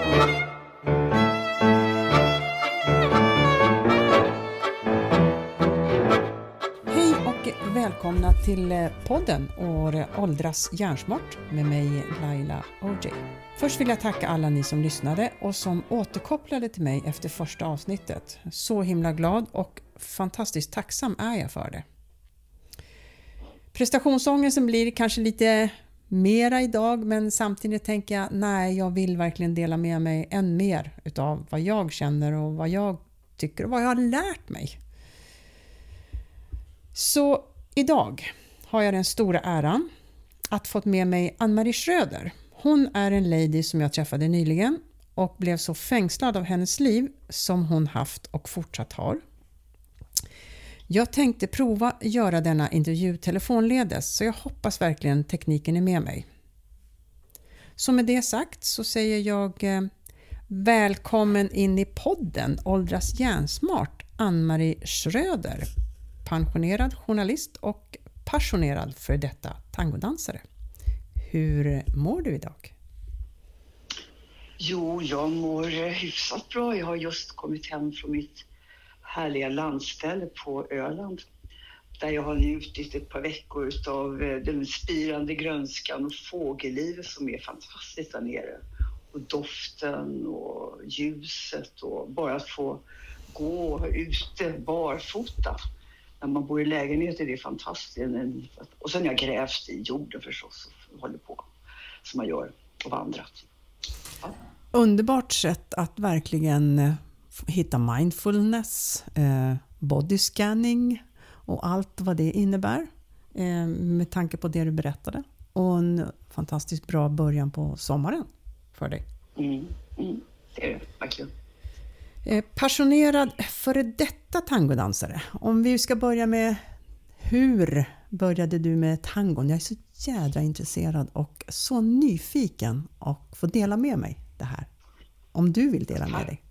Hej och välkomna till eh, podden och Åldras hjärnsmart med mig Laila OJ. Först vill jag tacka alla ni som lyssnade och som återkopplade till mig efter första avsnittet. Så himla glad och fantastiskt tacksam är jag för det. Prestationsångesten blir kanske lite mera idag men samtidigt tänker jag nej, jag vill verkligen dela med mig än mer utav vad jag känner och vad jag tycker och vad jag har lärt mig. Så idag har jag den stora äran att fått med mig Ann-Marie Schröder. Hon är en lady som jag träffade nyligen och blev så fängslad av hennes liv som hon haft och fortsatt har. Jag tänkte prova göra denna intervju telefonledes så jag hoppas verkligen tekniken är med mig. Så med det sagt så säger jag eh, välkommen in i podden Åldras hjärnsmart Ann-Marie Schröder, pensionerad journalist och passionerad för detta tangodansare. Hur mår du idag? Jo, jag mår eh, hyfsat bra. Jag har just kommit hem från mitt härliga landställe på Öland där jag har njutit ett par veckor av eh, den spirande grönskan och fågellivet som är fantastiskt där nere. Och doften och ljuset och bara att få gå ute barfota. När man bor i lägenhet är det fantastiskt. Och sen har jag grävt i jorden förstås och håller på som man gör och vandrat. Ja. Underbart sätt att verkligen eh, hitta mindfulness, eh, body scanning och allt vad det innebär eh, med tanke på det du berättade. Och en fantastiskt bra början på sommaren för dig. Mm, mm, det är det verkligen. Eh, passionerad före detta tangodansare. Om vi ska börja med hur började du med tangon? Jag är så jädra intresserad och så nyfiken och få dela med mig det här. Om du vill dela med dig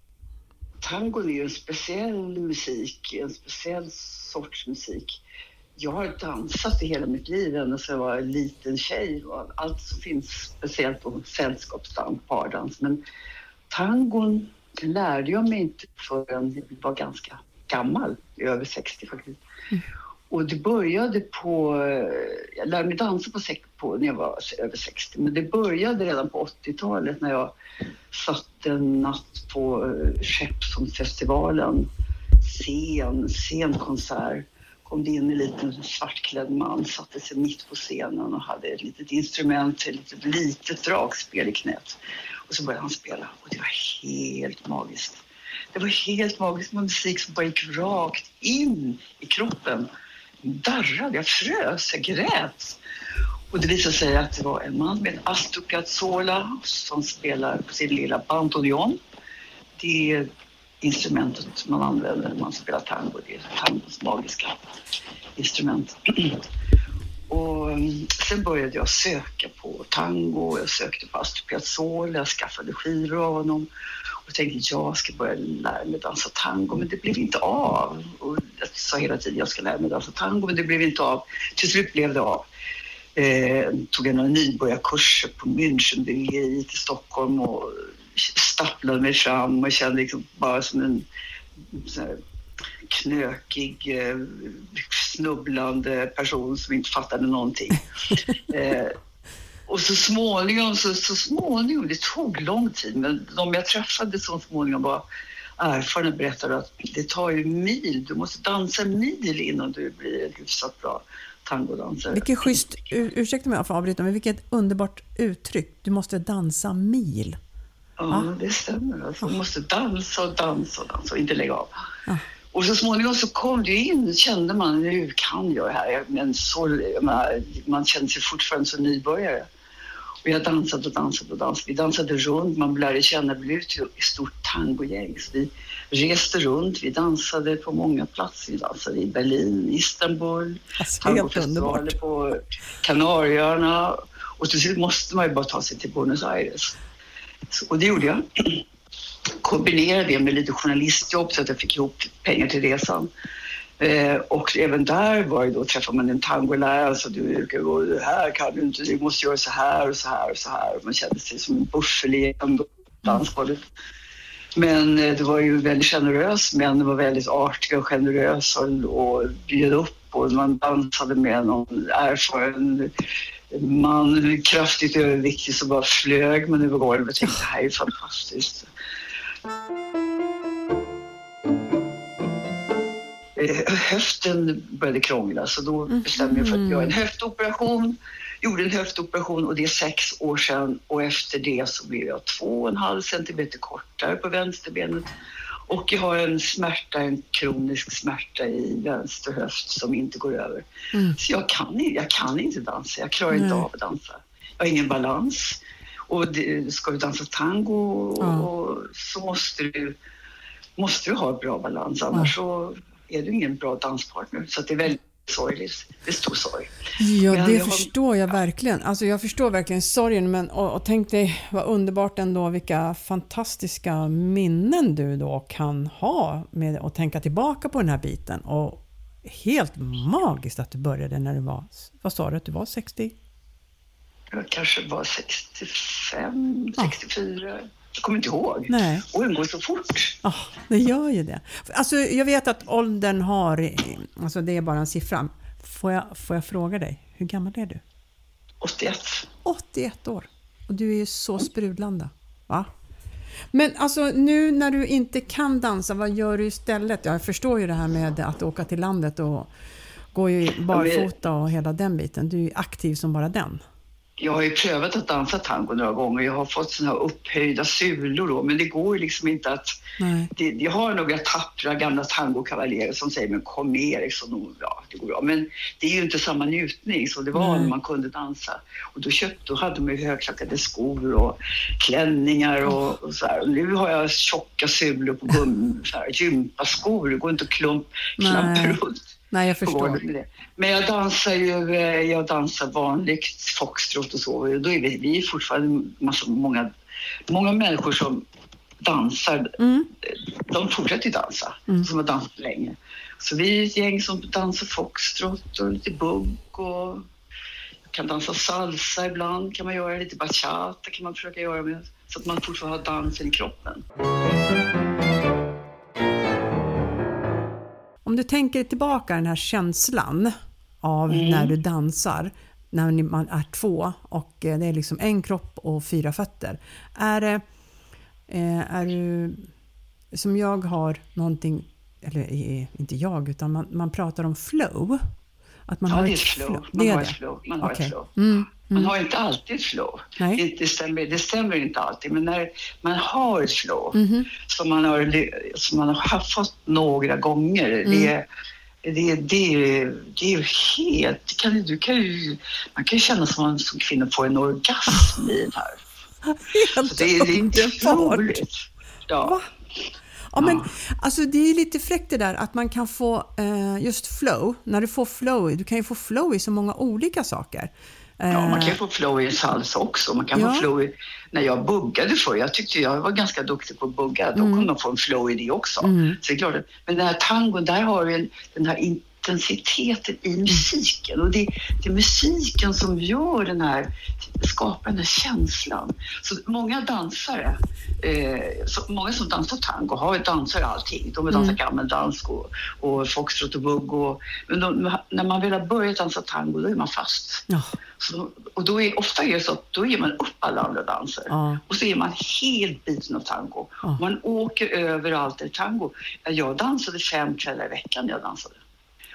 tangon är ju en speciell musik, en speciell sorts musik. Jag har dansat i hela mitt liv ända sedan jag var en liten tjej. Och allt som finns speciellt på sällskapsdans, pardans. Men tangon lärde jag mig inte förrän jag var ganska gammal, över 60 faktiskt. Mm. Och det började på... Jag lärde mig dansa på, på, när jag var över 60, men det började redan på 80-talet när jag satt en natt på eh, Skeppsholmsfestivalen. Scen, scenkonsert. kom det in en liten svartklädd man, satte sig mitt på scenen och hade ett litet instrument, ett litet, litet dragspel i knät. Och så började han spela och det var helt magiskt. Det var helt magiskt med musik som bara gick rakt in i kroppen darrade, jag frös, jag grät. Och det visade sig att det var en man med en Astor Piazzolla som spelar på sin lilla bandoneon. Det är instrumentet man använder när man spelar tango. Det är tangos magiska instrument. Och mm, sen började jag söka på tango, jag sökte på Astor Piazzolla, jag skaffade skivor av honom och tänkte jag ska börja lära mig dansa tango, men det blev inte av. Och jag sa hela tiden jag ska lära mig dansa tango, men det blev inte av. Till slut blev det av. Eh, tog jag några nybörjarkurser på Münchenbryggeriet i Stockholm och stapplade mig fram och kände liksom bara som en knökig, eh, snubblande person som inte fattade någonting. och så småningom, så, så småningom, det tog lång tid, men de jag träffade så småningom var erfarna berättade att det tar ju mil, du måste dansa mil innan du blir en hyfsat bra tangodansare. Vilket schysst, ursäkta mig för att avbryta, men vilket underbart uttryck. Du måste dansa mil. Ja, ah. det stämmer. Alltså, du måste dansa och dansa och dansa och inte lägga av. Ah. Och så småningom så kom det in, kände man nu kan jag det här. Men så, man, man kände sig fortfarande som nybörjare. Och jag dansade och dansade och dansade. Vi dansade runt, man lärde känna, det blev ett stort tangogäng. Så vi reste runt, vi dansade på många platser. Vi dansade i Berlin, Istanbul, alltså, tangofestivaler på Kanarieöarna. Och till slut måste man ju bara ta sig till Buenos Aires. Så, och det gjorde jag. Kombinerade det med lite journalistjobb så att jag fick ihop pengar till resan. Eh, och även där var det då, träffade man en tangolärare, alltså du, det här kan du inte, du måste göra så här och så här och så här. Man kände sig som en buffel igen. dansgolvet. Men eh, det var ju väldigt generöst. Männen var väldigt artiga och generösa och, och bjöd upp och man dansade med någon erfaren man, kraftigt överviktig som bara flög man över golvet. Jag tänkte, det här är fantastiskt. Höften började krångla så då bestämde jag för att göra en höftoperation. Gjorde en höftoperation och det är sex år sedan och efter det så blev jag två och en halv centimeter kortare på vänsterbenet. Och jag har en smärta, en kronisk smärta i vänster höft som inte går över. Mm. Så jag kan, jag kan inte dansa, jag klarar inte Nej. av att dansa. Jag har ingen balans. Och det, ska du dansa tango Ja. och, så måste du, måste du ha bra balans, annars så är du ingen bra danspartner. Så det är väldigt sorgligt. Det är stor sorg. Ja, Men det jag har- förstår jag verkligen. Alltså jag förstår verkligen sorgen men, och, och tänk dig vad underbart ändå vilka fantastiska minnen du då kan ha med att tänka tillbaka på den här biten. Och helt magiskt att du började när du var, vad sa du att du var 60? Jag kanske var 65, Ja. 64. Jag kommer inte ihåg. Nej. Åren går så fort. Ja, det gör ju det. Alltså, jag vet att åldern har, alltså det är bara en siffra. Får jag, får jag fråga dig, hur gammal är du? 81. 81 år. Och du är ju så sprudlande. Va? Men alltså nu när du inte kan dansa, vad gör du istället? Jag förstår ju det här med att åka till landet och gå ju barfota och hela den biten. Du är aktiv som bara den. Jag har ju prövat att dansa tango några gånger. Jag har fått såna här upphöjda sulor då, men det går ju liksom inte att... Det, jag har några tappra gamla tangokavaljerer som säger men kom med Eriksson, ja det går bra. Men det är ju inte samma njutning som det var Nej. när man kunde dansa. Och då, köpte, då hade man ju högklackade skor och klänningar och, och så här. Och nu har jag tjocka sulor på gum, så här, gympaskor. Det går inte att klump, klampa runt Nej, jag förstår. Men jag dansar ju, eh, jag dansar vanligt foxtrot och så. Då är vi, vi är fortfarande massa, många, många människor som dansar. Mm. De fortsätter ju dansa, Mm. som har dansat länge. Så vi är ett gäng som dansar foxtrot och lite bugg och kan dansa salsa ibland, kan man göra lite bachata kan man försöka göra med, så att man fortfarande har dansen i kroppen. Om du tänker tillbaka den här känslan av när du dansar, när man är två och eh, det är liksom en kropp och fyra fötter. Är det, eh, är du, som jag har någonting, eller eh, inte jag, utan man, man pratar om flow. Att man Ja, har det är ett ett flow. Man Det har det. ett flow. Man har ett flow. Mm, Man har inte alltid flow. Det, det, stämmer, det stämmer inte alltid, men när man har flow Mhm. som man har, som man har fått några gånger, Mm. det, det, det, det är ju helt... Det kan, du kan ju, man kan ju känna som man som kvinna får en orgasm i den här. Helt Det är lite underbart. otroligt. Ja. Va? Ja, men alltså det är lite fräckt det där att man kan få eh, just flow. När du får flow, du kan ju få flow i så många olika saker. Ja, man kan Eh, få flow i en salsa också. Man kan Ja. få flow i, när jag buggade förr, jag tyckte jag var ganska duktig på att bugga, då Mm. kunde man få en flow i det också. Så det är klart, men den här tangon, där har du en, den här intensiteten i musiken. Och det, det är musiken som gör den här, skapar den här känslan. Så många dansare, eh, så många som dansar tango har dansar allting. De vill dansa gammeldans och, och foxtrot och bugg. Och, men de, när man väl har börjat dansa tango, då är man fast. ja, Så, och då är, ofta är det så att då ger man upp alla andra danser. Ja. Och så är man helt biten av tango. Ja. Man åker överallt i tango. Ja, Jag dansade fem kvällar i veckan när jag dansade.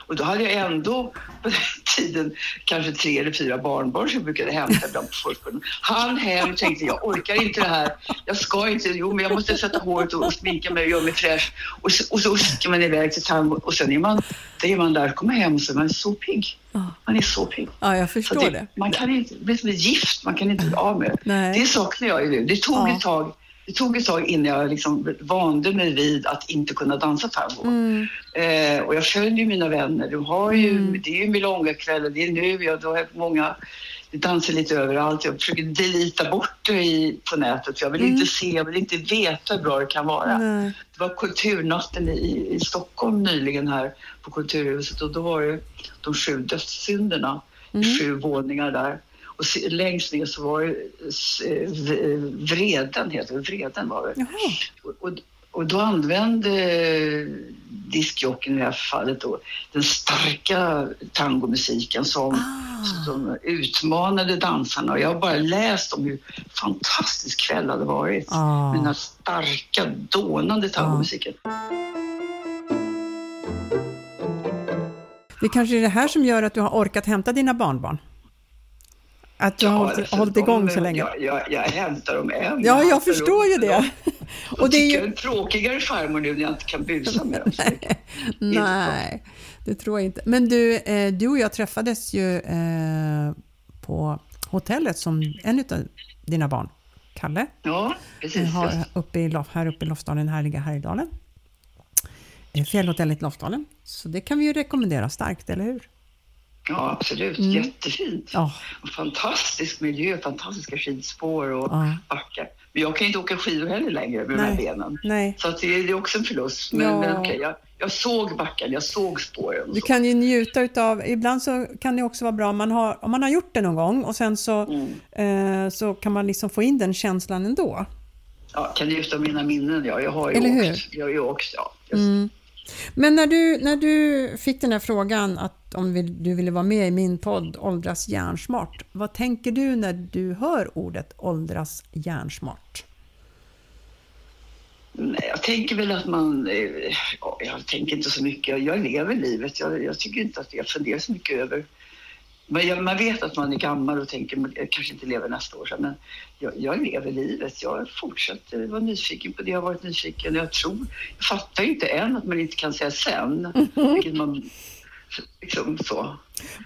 Och då hade jag ändå på den tiden kanske tre eller fyra barnbarn som brukade hämta ibland på förskolan. Han hem tänkte jag orkar inte det här. Jag ska inte. Jo, men jag måste sätta håret och sminka mig och göra mig fräsch. Och så, och så sticker man iväg till tango och sen är man, då är man där, kommer hem och så är man så pigg. Man är så pigg. ja, jag förstår det, det. Man kan inte, det är som ett gift, man kan inte bli av med. Nej. Det saknar jag ju nu. Det tog, Ja. ett tag, det tog ett tag innan jag liksom vande mig vid att inte kunna dansa tango. Mm. Eh, och jag följer mina vänner. De har ju, Mm. Det är ju Milonga-kvällar, det är nu, jag, då har många det dansar lite överallt. Jag försöker delita bort det i, på nätet. Jag vill Mm. inte se, jag vill inte veta hur bra det kan vara. Nej. Det var kulturnatten i, i Stockholm nyligen här på Kulturhuset och då var det de sju dödssynderna Mm. sju våningar där. Och längst ner så var det eh, Vreden, heter det. Vreden var det. Och, och, och då använde diskjockeyn i det här fallet då, den starka tangomusiken som, Ah. som utmanade dansarna. Och jag har bara läst om hur fantastisk kväll hade varit Ah. med den här starka, dånande tangomusiken. Det kanske är det här som gör att du har orkat hämta dina barnbarn? Att du har hållit, alltså, hållit igång så länge? Jag, jag, jag hämtar dem än. Ja, jag förstår ju det. Och Och det är ju... en tråkigare farmor nu när jag inte kan busa med dem. Nej, det tror jag inte. Men du, eh, du och jag träffades ju eh, på hotellet som en av dina barn, Kalle, Ja, precis. har uppe i, här uppe i Lofsdalen, härliga Härjedalen. Eh, Fjällhotellet Lofsdalen. Så det kan vi ju rekommendera starkt, eller hur? Ja, absolut. Mm. Jättefint. Och Fantastisk miljö, fantastiska skidspår och Ja. backar. Men jag kan inte åka skidor heller längre med de här Nej. benen. nej. Så att det, är, också en förlust. Men, Ja. men okej, jag, jag såg backen, jag såg spåren. Du så. kan ju njuta utav, ibland så kan det också vara bra om man har, om man har gjort det någon gång och sen så, Mm. eh, så kan man liksom få in den känslan ändå. Ja, kan njuta av mina minnen, ja. Jag har ju Eller hur? åkt. Jag har ju åkt, ja. Just. Mm. Men när du, när du fick den här frågan att om du ville vara med i min podd Åldras hjärnsmart, vad tänker du när du hör ordet åldras hjärnsmart? Nej, jag tänker väl att man... Eh, jag tänker inte så mycket. Jag lever livet. Jag, jag tycker inte att jag funderar så mycket över... Man vet att man är gammal och tänker jag kanske inte lever nästa år. Men jag, jag lever livet. Jag fortsätter vara nyfiken på det jag har varit nyfiken. Jag tror... Jag fattar inte än att man inte kan säga sen. Vilket man... Liksom så.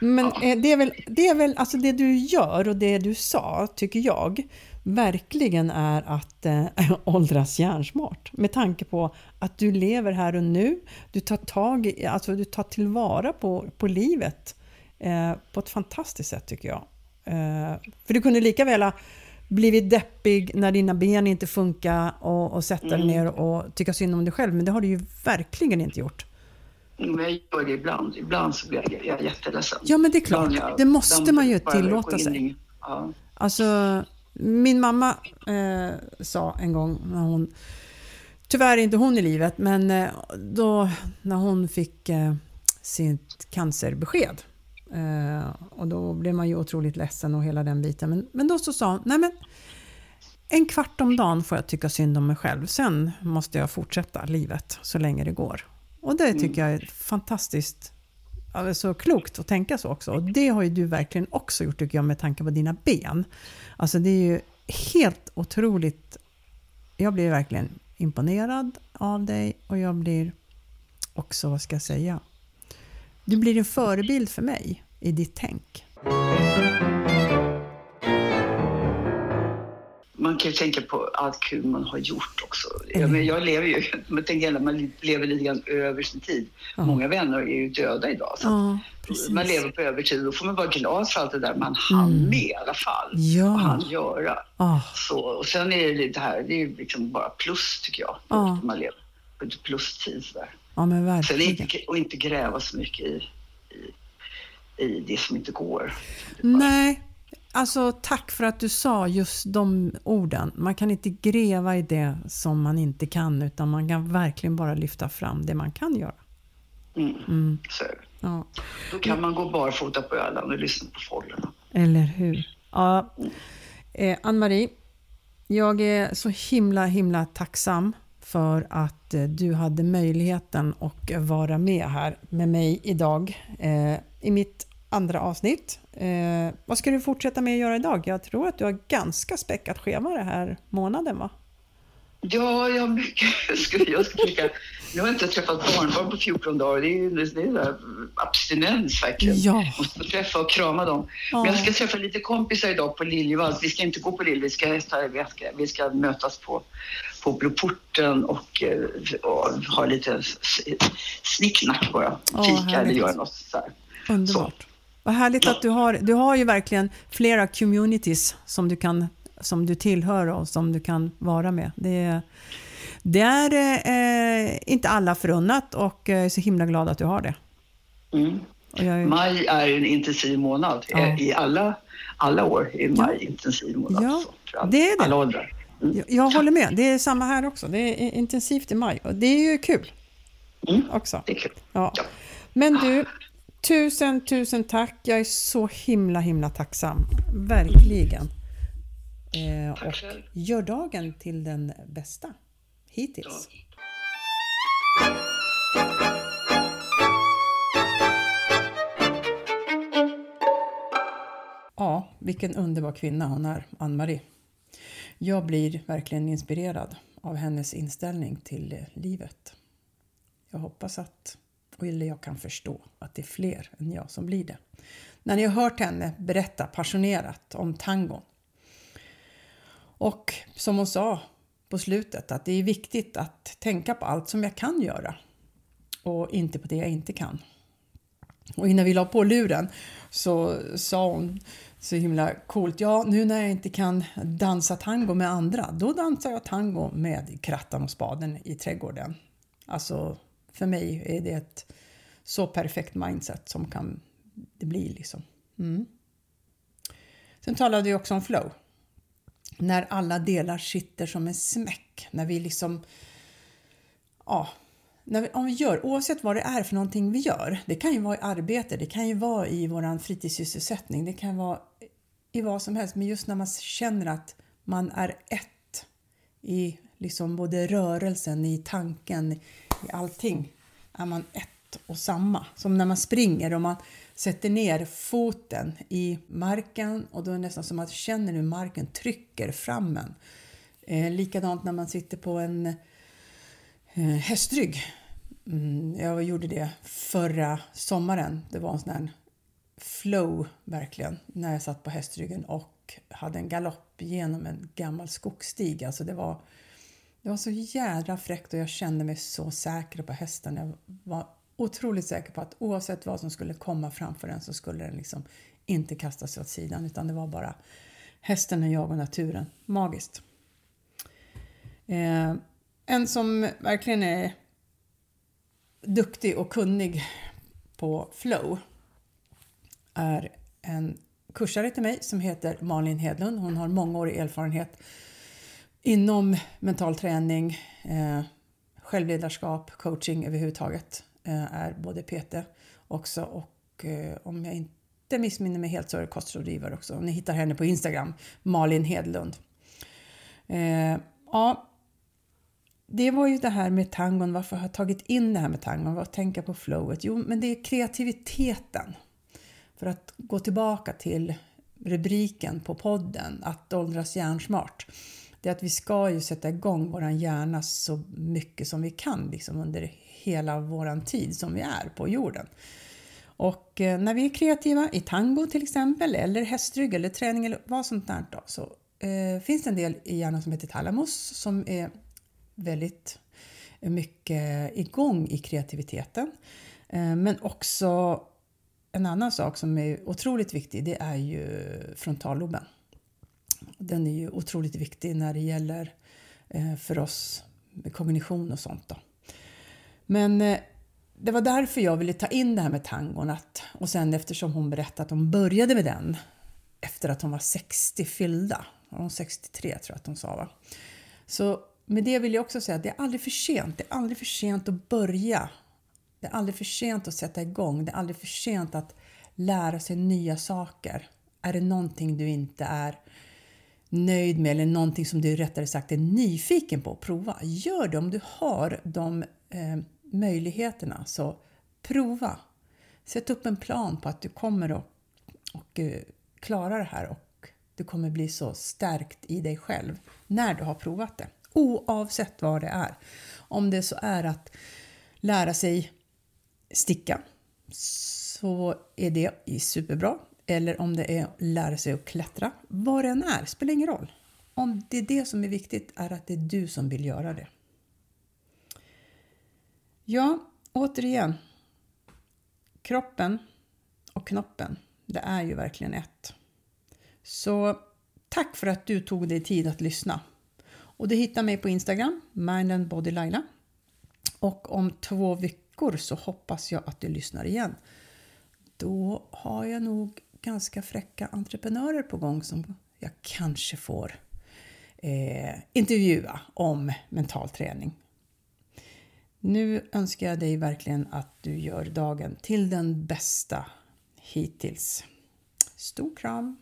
Men Ja. eh, det är väl, det är väl, alltså det du gör och det du sa, tycker jag, verkligen är att eh, åldras hjärnsmart. Med tanke på att du lever här och nu, du tar tag i, alltså du tar tillvara på, på livet eh, på ett fantastiskt sätt tycker jag. Eh, för du kunde lika väl ha blivit deppig när dina ben inte funkar och, och sätta dig ner och tycka synd om dig själv, men det har du ju verkligen inte gjort. Men jag gör det ibland. Ibland så blir jag, jag jätteledsen. Ja, men det är klart. Jag- Det måste man ju tillåta sig. Ja. Alltså, min mamma eh, sa en gång när hon, tyvärr är inte hon i livet, men eh, då när hon fick eh, sitt cancerbesked eh, och då blev man ju otroligt ledsen och hela den biten. Men, men då så sa hon, nej men en kvart om dagen får jag tycka synd om mig själv, sen måste jag fortsätta livet så länge det går. Och det tycker jag är fantastiskt så klokt att tänka så också. Och det har ju du verkligen också gjort tycker jag med tanke på dina ben. Alltså det är ju helt otroligt. Jag blir verkligen imponerad av dig och jag blir också, vad ska jag säga? Du blir en förebild för mig i ditt tänk. Man kan ju tänka på allt kul man har gjort också. Jag, men jag lever ju, man tänker att man lever lite grann över sin tid. Ja. Många vänner är ju döda idag. Så Ja, man lever på övertid. Då får man vara glad för allt det där man hann Mm. med i alla fall. Och Ja, hann göra. ah, Så, och sen är det lite här, det är ju liksom bara plus tycker jag. Ja. Man lever på lite plustid sådär. Ja men Sen verkligen. inte, och inte gräva så mycket i, i, i det som inte går. Nej, alltså tack för att du sa just de orden. Man kan inte gräva i det som man inte kan utan man kan verkligen bara lyfta fram det man kan göra. Mm. Mm, Så ja. Då kan man gå barfota på Öland och lyssna på fåglarna. Eller hur? Ja. Eh, Ann-Marie, jag är så himla himla tacksam för att eh, du hade möjligheten att vara med här med mig idag eh, i mitt andra avsnitt. Eh, vad ska du fortsätta med att göra idag? Jag tror att du har ganska späckat schema den här månaden va? Ja, jag mycket skulle jag ska försöka. Nu har jag inte träffat barnbarn på 14 dagar. Det är ju det är där abstinens verkligen. Ja. Måste träffa och krama dem. Ja. Men jag ska träffa lite kompisar idag på Liljevalchs. Vi ska inte gå på Lilje, vi ska, vi ska, vi ska mötas på, på Broporten och, eh, och ha lite snicknack bara. Fika eller härligt. göra något så här. Underbart. Vad härligt att du har, du har ju verkligen flera communities som du, kan, som du tillhör och som du kan vara med. Det är, det är eh, inte alla förunnat och jag är så himla glad att du har det. Mm. Är... Maj är en intensiv månad. Ja. I alla, alla år är maj ja. intensiv månad. Ja, så, det är det. Alla åldrar. Mm. Jag, jag håller med. Det är samma här också. Det är intensivt i maj och det är ju kul. Mm, också. Det är kul. Ja. Men du, tusen, tusen tack. Jag är så himla, himla tacksam. Verkligen. Eh, och gör dagen till den bästa hittills. Ja, vilken underbar kvinna hon är, Ann-Marie. Jag blir verkligen inspirerad av hennes inställning till livet. Jag hoppas att, eller jag kan förstå, att det är fler än jag som blir det. När ni har hört henne berätta passionerat om tangon. Och som hon sa på slutet att det är viktigt att tänka på allt som jag kan göra och inte på det jag inte kan. Och innan vi la på luren så sa hon så himla coolt. Ja, nu när jag inte kan dansa tango med andra, då dansar jag tango med krattan och spaden i trädgården. Alltså, för mig är det ett så perfekt mindset som kan det bli liksom. Mm. Sen talade vi också om flow. När alla delar sitter som en smäck. När vi liksom, ja, när vi, om vi gör, oavsett vad det är för någonting vi gör. Det kan ju vara i arbete, det kan ju vara i vår fritidssysselsättning, det kan vara i vad som helst. Men just när man känner att man är ett i liksom både rörelsen, i tanken, i allting. Är man ett och samma. Som när man springer och man sätter ner foten i marken och då är det nästan som att man känner hur marken trycker fram en. Eh, likadant när man sitter på en eh, hästrygg. Mm, jag gjorde det förra sommaren. Det var en sån här flow verkligen när jag satt på hästryggen och hade en galopp genom en gammal skogsstig. Alltså det var, det var så jädra fräckt och jag kände mig så säker på hästen. Jag var otroligt säker på att oavsett vad som skulle komma framför den så skulle den liksom inte kasta sig åt sidan utan det var bara hästen och jag och naturen. Magiskt. Eh, en som verkligen är duktig och kunnig på flow är en kursare till mig som heter Malin Hedlund. Hon har mångårig erfarenhet inom mental träning, eh, självledarskap, coaching överhuvudtaget. Eh, är både PT också och eh, om jag inte missminner mig helt så är det kostrådgivare också. Ni hittar henne på Instagram, Malin Hedlund. Eh, ja, det var ju det här med tangon, varför har jag tagit in det här med tangon? Vad tänker på flowet? Jo, men det är kreativiteten. För att gå tillbaka till rubriken på podden, att åldras hjärnsmart. Det är att vi ska ju sätta igång vår hjärna så mycket som vi kan liksom under hela vår tid som vi är på jorden. Och eh, när vi är kreativa i tango till exempel, eller hästrygg eller träning eller vad sånt där då, så eh, finns det en del i hjärnan som heter talamus som är väldigt mycket igång i kreativiteten. Eh, men också en annan sak som är otroligt viktig, det är ju frontalloben. Den är ju otroligt viktig när det gäller eh, för oss med kognition och sånt. Då. Men eh, det var därför jag ville ta in det här med tangon. Att, och sen eftersom hon berättade att hon började med den efter att hon var 60 fyllda. Hon 63 tror jag att hon sa. Va? Så med det vill jag också säga att det är aldrig för sent. Det är aldrig för sent att börja. Det är aldrig för sent att sätta igång. Det är aldrig för sent att lära sig nya saker. Är det någonting du inte är nöjd med eller någonting som du rättare sagt är nyfiken på att prova, gör det. Om du har de eh, möjligheterna så prova. Sätt upp en plan på att du kommer att och, eh, klara det här och du kommer bli så stärkt i dig själv när du har provat det. Oavsett vad det är. Om det så är att lära sig sticka så är det superbra. Eller om det är att lära sig att klättra. Vad det än är, spelar ingen roll. Om det är det som är viktigt är att det är du som vill göra det. Ja, återigen. Kroppen och knoppen, det är ju verkligen ett. Så tack för att du tog dig tid att lyssna. Och du hittar mig på Instagram, Mind and Body Laila. Och om två veckor så hoppas jag att du lyssnar igen. då har jag nog ganska fräcka entreprenörer på gång som jag kanske får eh, intervjua om mental träning. Nu önskar jag dig verkligen att du gör dagen till den bästa hittills. Stor kram!